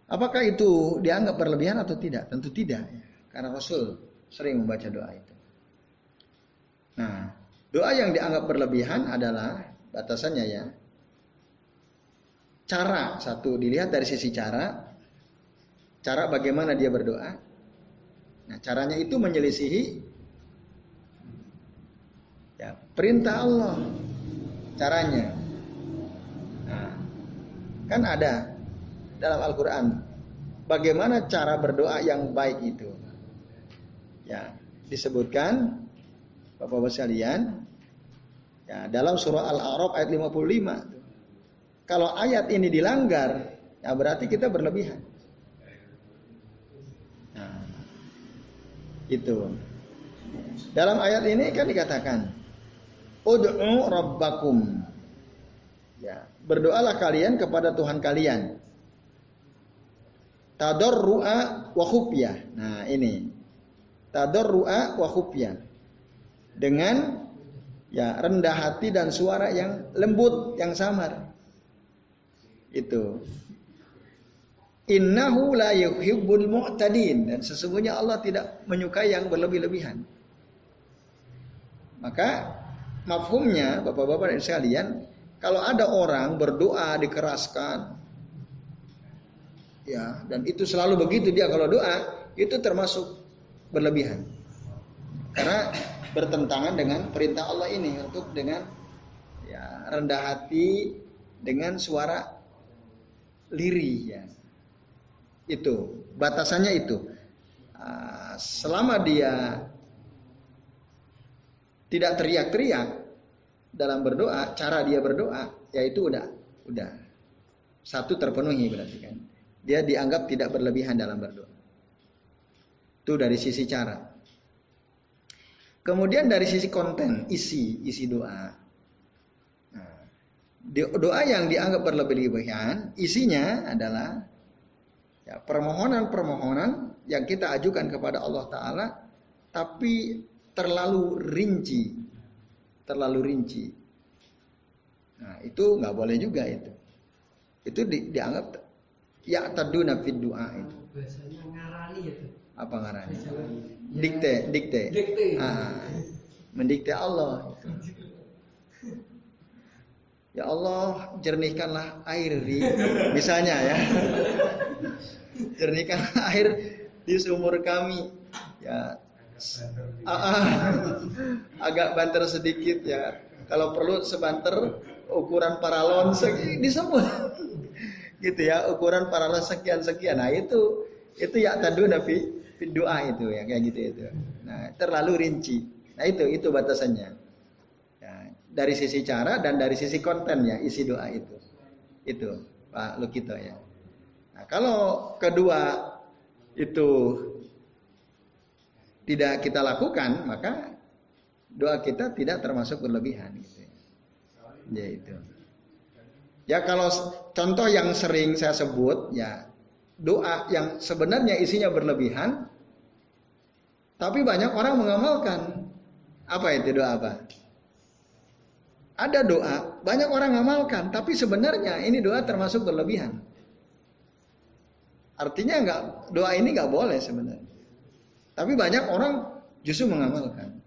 Apakah itu dianggap berlebihan atau tidak? Tentu tidak. Ya. Karena Rasul sering membaca doa itu. Nah, doa yang dianggap berlebihan adalah batasannya ya. Cara satu dilihat dari sisi cara. Cara bagaimana dia berdoa. Nah, caranya itu menyelisihi ya, perintah Allah. Caranya. Nah, kan ada dalam Al-Quran. Bagaimana cara berdoa yang baik itu? Ya, disebutkan Bapak-bapak sekalian ya, dalam surah Al-A'raf ayat 55. Kalau ayat ini dilanggar, ya berarti kita berlebihan. Nah, itu. Dalam ayat ini kan dikatakan, Ud'u rabbakum. Ya, berdoalah kalian kepada Tuhan kalian tadarru'a wa khufyah. Nah, ini. Tadarru'a wa khufyah. Dengan ya rendah hati dan suara yang lembut, yang samar. Itu. Innahu la yuhibbul mu'tadin dan sesungguhnya Allah tidak menyukai yang berlebih-lebihan. Maka mafhumnya Bapak-bapak dan sekalian, kalau ada orang berdoa dikeraskan, ya dan itu selalu begitu dia kalau doa itu termasuk berlebihan. Karena bertentangan dengan perintah Allah ini untuk dengan ya rendah hati dengan suara lirih ya. Itu batasannya itu. Ah, selama dia tidak teriak-teriak dalam berdoa cara dia berdoa ya itu udah udah. Satu terpenuhi berarti kan dia dianggap tidak berlebihan dalam berdoa. Itu dari sisi cara. Kemudian dari sisi konten, isi, isi doa. Nah, doa yang dianggap berlebihan, isinya adalah ya, permohonan-permohonan yang kita ajukan kepada Allah Ta'ala, tapi terlalu rinci. Terlalu rinci. Nah, itu nggak boleh juga itu. Itu di, dianggap ya taduna fid doa itu. Biasanya ngarani itu. Apa ngarani? Dikte, dikte. Dikte. Ah, mendikte Allah. Ya Allah, jernihkanlah air di misalnya ya. Jernihkanlah air di sumur kami. Ya. Ah, ah, agak banter sedikit ya. Kalau perlu sebanter ukuran paralon di semua gitu ya ukuran paralel sekian sekian nah itu itu ya tadu nabi doa itu ya kayak gitu itu. Nah terlalu rinci. Nah itu itu batasannya. Ya, dari sisi cara dan dari sisi konten ya isi doa itu. Itu Pak Lukito ya. Nah kalau kedua itu tidak kita lakukan maka doa kita tidak termasuk berlebihan gitu ya, ya itu Ya kalau contoh yang sering saya sebut ya doa yang sebenarnya isinya berlebihan tapi banyak orang mengamalkan. Apa itu doa apa? Ada doa, banyak orang mengamalkan, tapi sebenarnya ini doa termasuk berlebihan. Artinya nggak doa ini nggak boleh sebenarnya. Tapi banyak orang justru mengamalkan.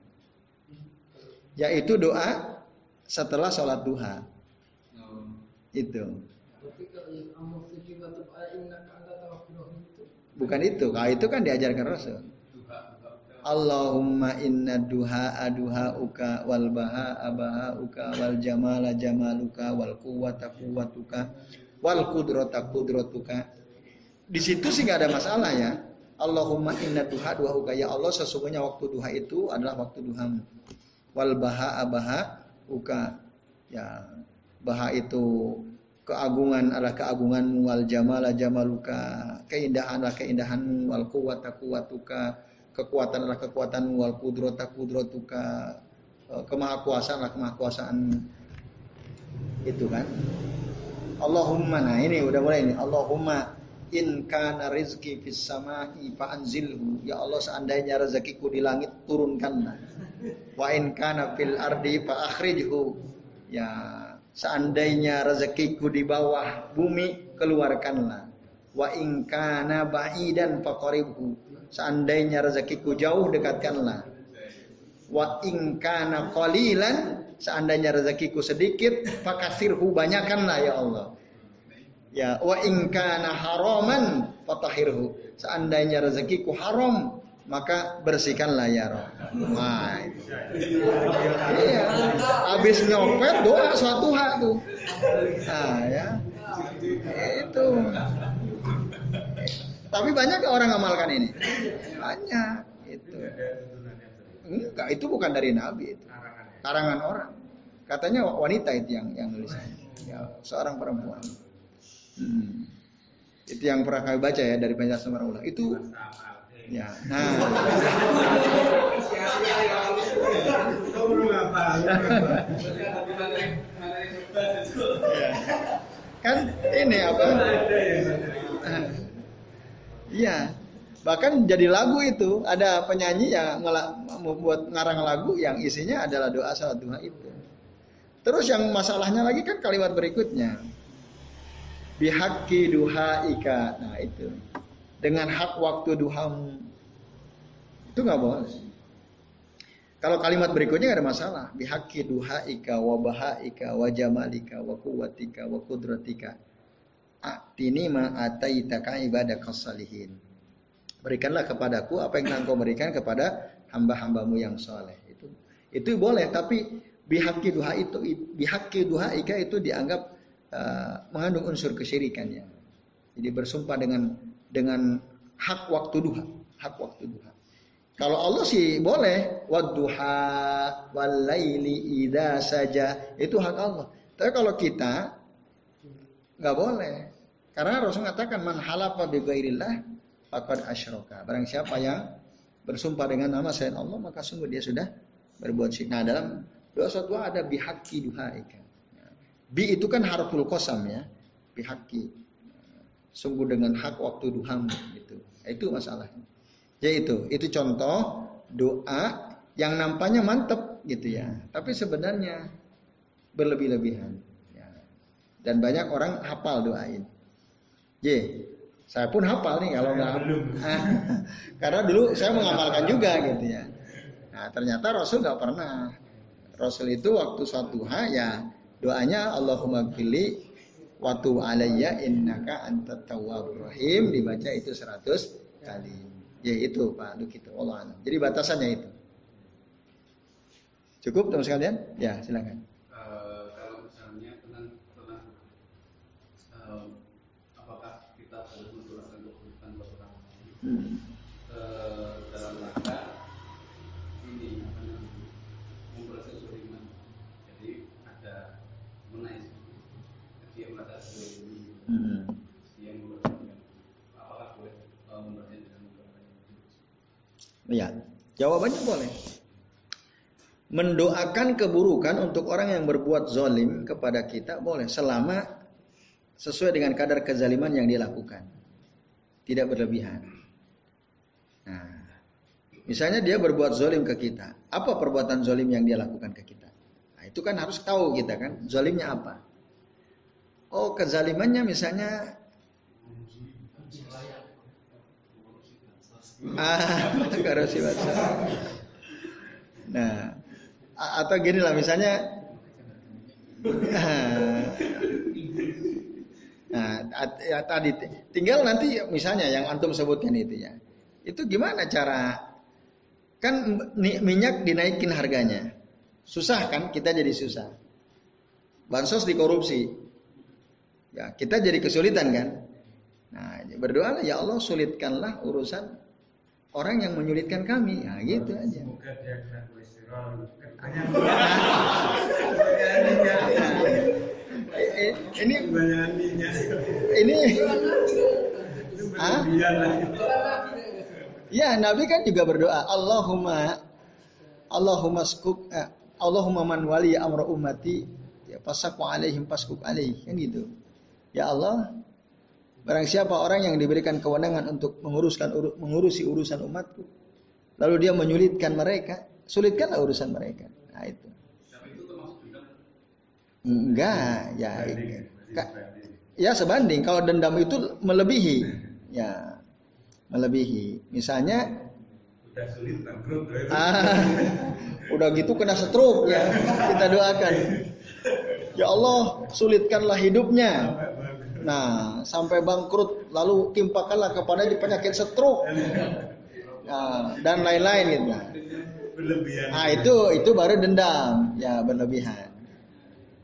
Yaitu doa setelah sholat duha. Itu. Bukan itu, kalau itu kan diajarkan Rasul. Allahumma inna duha aduha uka wal baha abaha uka wal jamala jamaluka wal kuwata kuwatuka wal kudrota kudrotuka. Di situ sih nggak ada masalah ya. Allahumma inna duha duha uka ya Allah sesungguhnya waktu duha itu adalah waktu duhamu. Wal baha abaha uka ya baha itu keagungan adalah keagunganmu wal jamala jamaluka. Keindahan adalah keindahanmu wal kuwata kuwatuka kekuatan adalah kekuatan wal kudrota kudrotuka eh, kemahakuasaan adalah kemahakuasaan. Itu kan? Allahumma nah ini udah mulai ini. Allahumma in kana rizki fis sama'i fa anzilhu. Ya Allah seandainya rezekiku di langit turunkanlah. Wa in kana fil ardi fa akhrijhu. Ya seandainya rezekiku di bawah bumi keluarkanlah wa in kana ba'idan fa qaribhu Seandainya rezekiku jauh dekatkanlah. Wa in kana qalilan seandainya rezekiku sedikit fakasirhu banyakkanlah ya Allah. Ya, wa in kana haraman fatahirhu. Seandainya rezekiku haram maka bersihkanlah ya Rob. Wah. Iya. Habis nyopet doa suatu hak tuh. Nah, ya. Itu. Tapi banyak orang ngamalkan ini. Banyak itu. Enggak, itu bukan dari Nabi itu. Karangan orang. Katanya wanita itu yang yang nulisannya. Ya, seorang perempuan. Hmm. Itu yang pernah kami baca ya dari banyak sumber. Itu ya. Nah. Kan ini apa? Iya. Bahkan jadi lagu itu ada penyanyi yang membuat ngarang lagu yang isinya adalah doa salat duha itu. Terus yang masalahnya lagi kan kalimat berikutnya. Bihaki duha ika. Nah itu. Dengan hak waktu duhamu. Itu nggak boleh. Kalau kalimat berikutnya gak ada masalah. Bihaki duha ika wa ika jamalika wa kuwatika wa kudratika Atini ma ataitaka ibadah salihin. Berikanlah kepadaku apa yang engkau berikan kepada hamba-hambamu yang soleh. Itu itu boleh, tapi bihaki duha itu bihaki duha ika itu dianggap uh, mengandung unsur kesyirikannya. Jadi bersumpah dengan dengan hak waktu duha, hak waktu duha. Kalau Allah sih boleh wadduha walaili ida saja itu hak Allah. Tapi kalau kita nggak boleh. Karena Rasul mengatakan man halafa bi ghairillah faqad asyraka. Barang siapa yang bersumpah dengan nama selain Allah maka sungguh dia sudah berbuat syirik. Nah, dalam doa dua ada bihaqi duhaika. Bi itu kan harful qasam ya. Bihaqi. Sungguh dengan hak waktu duhamu gitu. Itu masalahnya. Ya itu, itu contoh doa yang nampaknya mantep gitu ya. Tapi sebenarnya berlebih-lebihan. Dan banyak orang hafal doa ini. J, saya pun hafal nih kalau nggak Karena dulu saya mengamalkan juga gitu ya. Nah ternyata Rasul nggak pernah. Rasul itu waktu suatu duha ya doanya Allahumma gili waktu alayya innaka anta tawwabur rahim dibaca itu 100 kali. Ya itu Pak Duk itu Allah. Jadi batasannya itu. Cukup teman sekalian? Ya silakan. hmm. dalam rangka ini apa namanya memproses suriman jadi ada menaik dia merasa ini hmm. dia memperhatikan apakah boleh uh, memperhatikan Ya, jawabannya boleh. Mendoakan keburukan untuk orang yang berbuat zolim kepada kita boleh selama sesuai dengan kadar kezaliman yang dia lakukan. Tidak berlebihan. Nah, misalnya dia berbuat zolim ke kita. Apa perbuatan zolim yang dia lakukan ke kita? Nah, itu kan harus tahu kita kan. Zolimnya apa? Oh, kezalimannya misalnya Ah, korupsi Nah, atau gini lah misalnya Nah, ya tadi tinggal nanti misalnya yang antum sebutkan itu ya. Itu gimana cara kan minyak dinaikin harganya. Susah kan? Kita jadi susah. Bansos dikorupsi. Ya, kita jadi kesulitan kan? Nah, berdoa ya Allah sulitkanlah urusan orang yang menyulitkan kami. Nah, gitu aja. Semoga dia kena kolesterol. ini ini ah? Ya, Nabi kan juga berdoa, Allahumma Allahumma skuk eh, Allahumma man wali amra ummati ya pasakwa alaihim paskuk alaih kan gitu. Ya Allah, barang siapa orang yang diberikan kewenangan untuk menguruskan mengurusi urusan umatku, lalu dia menyulitkan mereka, sulitkanlah urusan mereka. Nah itu. Enggak, ya. Ya sebanding. Kalau dendam itu melebihi, ya melebihi. Misalnya udah sulit bangkrut. Ah, udah gitu kena stroke ya. Kita doakan. Ya Allah, sulitkanlah hidupnya. Nah, sampai bangkrut lalu timpakanlah kepada di penyakit stroke. Nah, dan lain-lain gitu. Nah, itu itu baru dendam, ya berlebihan.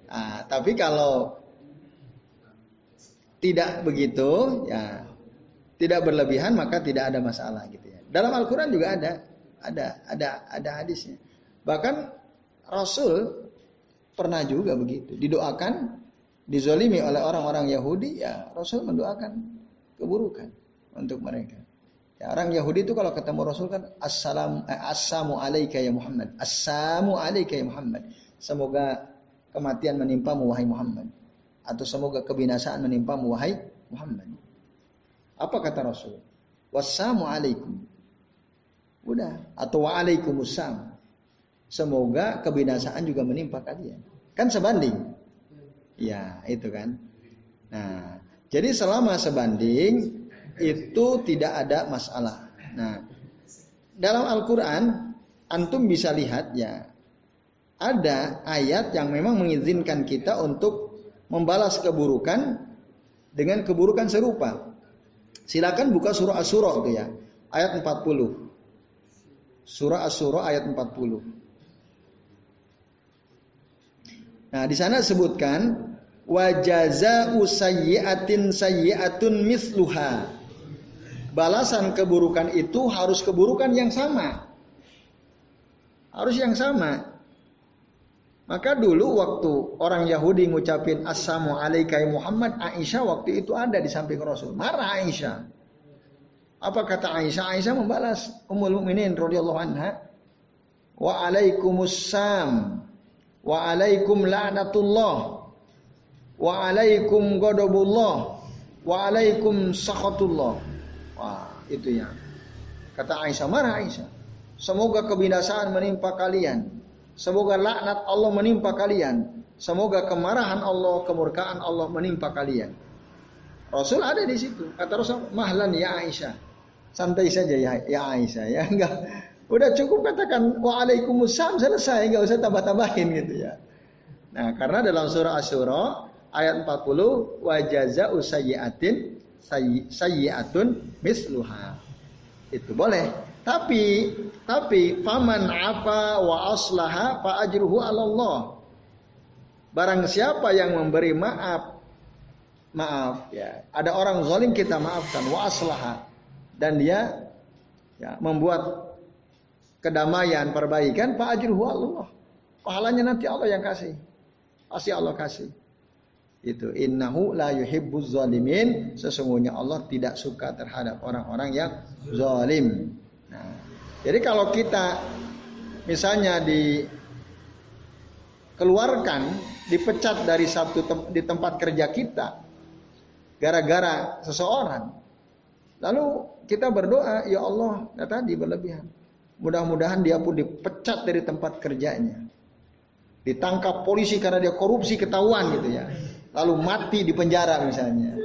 Nah, tapi kalau tidak begitu, ya tidak berlebihan maka tidak ada masalah gitu ya. Dalam Al-Qur'an juga ada ada ada ada hadisnya. Bahkan Rasul pernah juga begitu, didoakan dizolimi oleh orang-orang Yahudi, ya Rasul mendoakan keburukan untuk mereka. Ya, orang Yahudi itu kalau ketemu Rasul kan assalam eh, assamu alaika ya Muhammad. Assamu alaika ya Muhammad. Semoga kematian menimpamu wahai Muhammad atau semoga kebinasaan menimpamu wahai Muhammad. Apa kata Rasul? Wassalamu alaikum. Udah. Atau waalaikumsalam. Semoga kebinasaan juga menimpa kalian. Kan sebanding. Ya, itu kan. Nah, jadi selama sebanding itu tidak ada masalah. Nah, dalam Al-Quran antum bisa lihat ya ada ayat yang memang mengizinkan kita untuk membalas keburukan dengan keburukan serupa. Silakan buka surah Asy-Syura itu ya, ayat 40. Surah Asy-Syura ayat 40. Nah, di sana sebutkan wajaza usayyiatin sayyiatun misluha. Balasan keburukan itu harus keburukan yang sama. Harus yang sama. Maka dulu waktu orang Yahudi ngucapin Assalamu alaikai Muhammad, Aisyah waktu itu ada di samping Rasul. Marah Aisyah. Apa kata Aisyah? Aisyah membalas Ummul Mukminin radhiyallahu anha, "Wa alaikumussalam wa alaikum la'natullah wa alaikum ghadabullah wa alaikum sakhatullah." Wah, itu ya. Kata Aisyah, marah Aisyah. Semoga kebinasaan menimpa kalian Semoga laknat Allah menimpa kalian. Semoga kemarahan Allah, kemurkaan Allah menimpa kalian. Rasul ada di situ. Kata Rasul, mahlan ya Aisyah. Santai saja ya, ya Aisyah. Ya enggak. Udah cukup katakan waalaikumsalam selesai. Enggak usah tambah-tambahin gitu ya. Nah karena dalam surah Asyura ayat 40 wajaza usayyatin sayyiatun misluha. Itu boleh. Tapi tapi faman apa wa aslaha fa ajruhu Allah. Barang siapa yang memberi maaf maaf ya. Ada orang zalim kita maafkan wa aslaha dan dia ya membuat kedamaian, perbaikan fa ajruhu Allah. Pahalanya nanti Allah yang kasih. Pasti Allah kasih. Itu innahu la yuhibbuz zalimin. Sesungguhnya Allah tidak suka terhadap orang-orang yang zalim. Nah, jadi kalau kita misalnya dikeluarkan, dipecat dari satu tem di tempat kerja kita gara-gara seseorang, lalu kita berdoa, ya Allah, ya tadi berlebihan. Mudah-mudahan dia pun dipecat dari tempat kerjanya. Ditangkap polisi karena dia korupsi ketahuan gitu ya. Lalu mati di penjara misalnya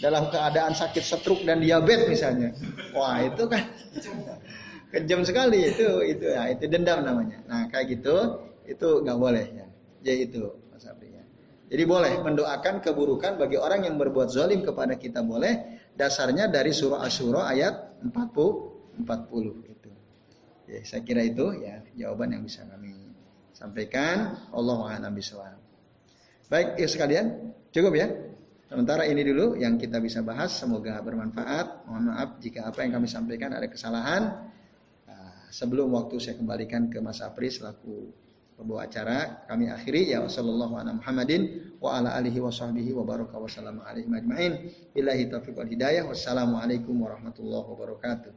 dalam keadaan sakit stroke dan diabetes misalnya. Wah, itu kan kejam sekali itu itu ya itu dendam namanya. Nah, kayak gitu itu nggak boleh ya. Jadi itu Mas Abdi ya. Jadi boleh mendoakan keburukan bagi orang yang berbuat zalim kepada kita boleh. Dasarnya dari surah Asyura ayat 40 40 itu. Ya, saya kira itu ya jawaban yang bisa kami sampaikan. Allah a'lam. Baik, ya sekalian, cukup ya. Sementara ini dulu yang kita bisa bahas. Semoga bermanfaat. Mohon maaf jika apa yang kami sampaikan ada kesalahan. Ah, sebelum waktu saya kembalikan ke Mas Apri selaku pembawa acara kami akhiri ya wasallallahu ala Muhammadin wa ala alihi wa sahbihi wa baraka wa sallam alaihi majma'in billahi taufiq wal hidayah wassalamualaikum warahmatullahi wabarakatuh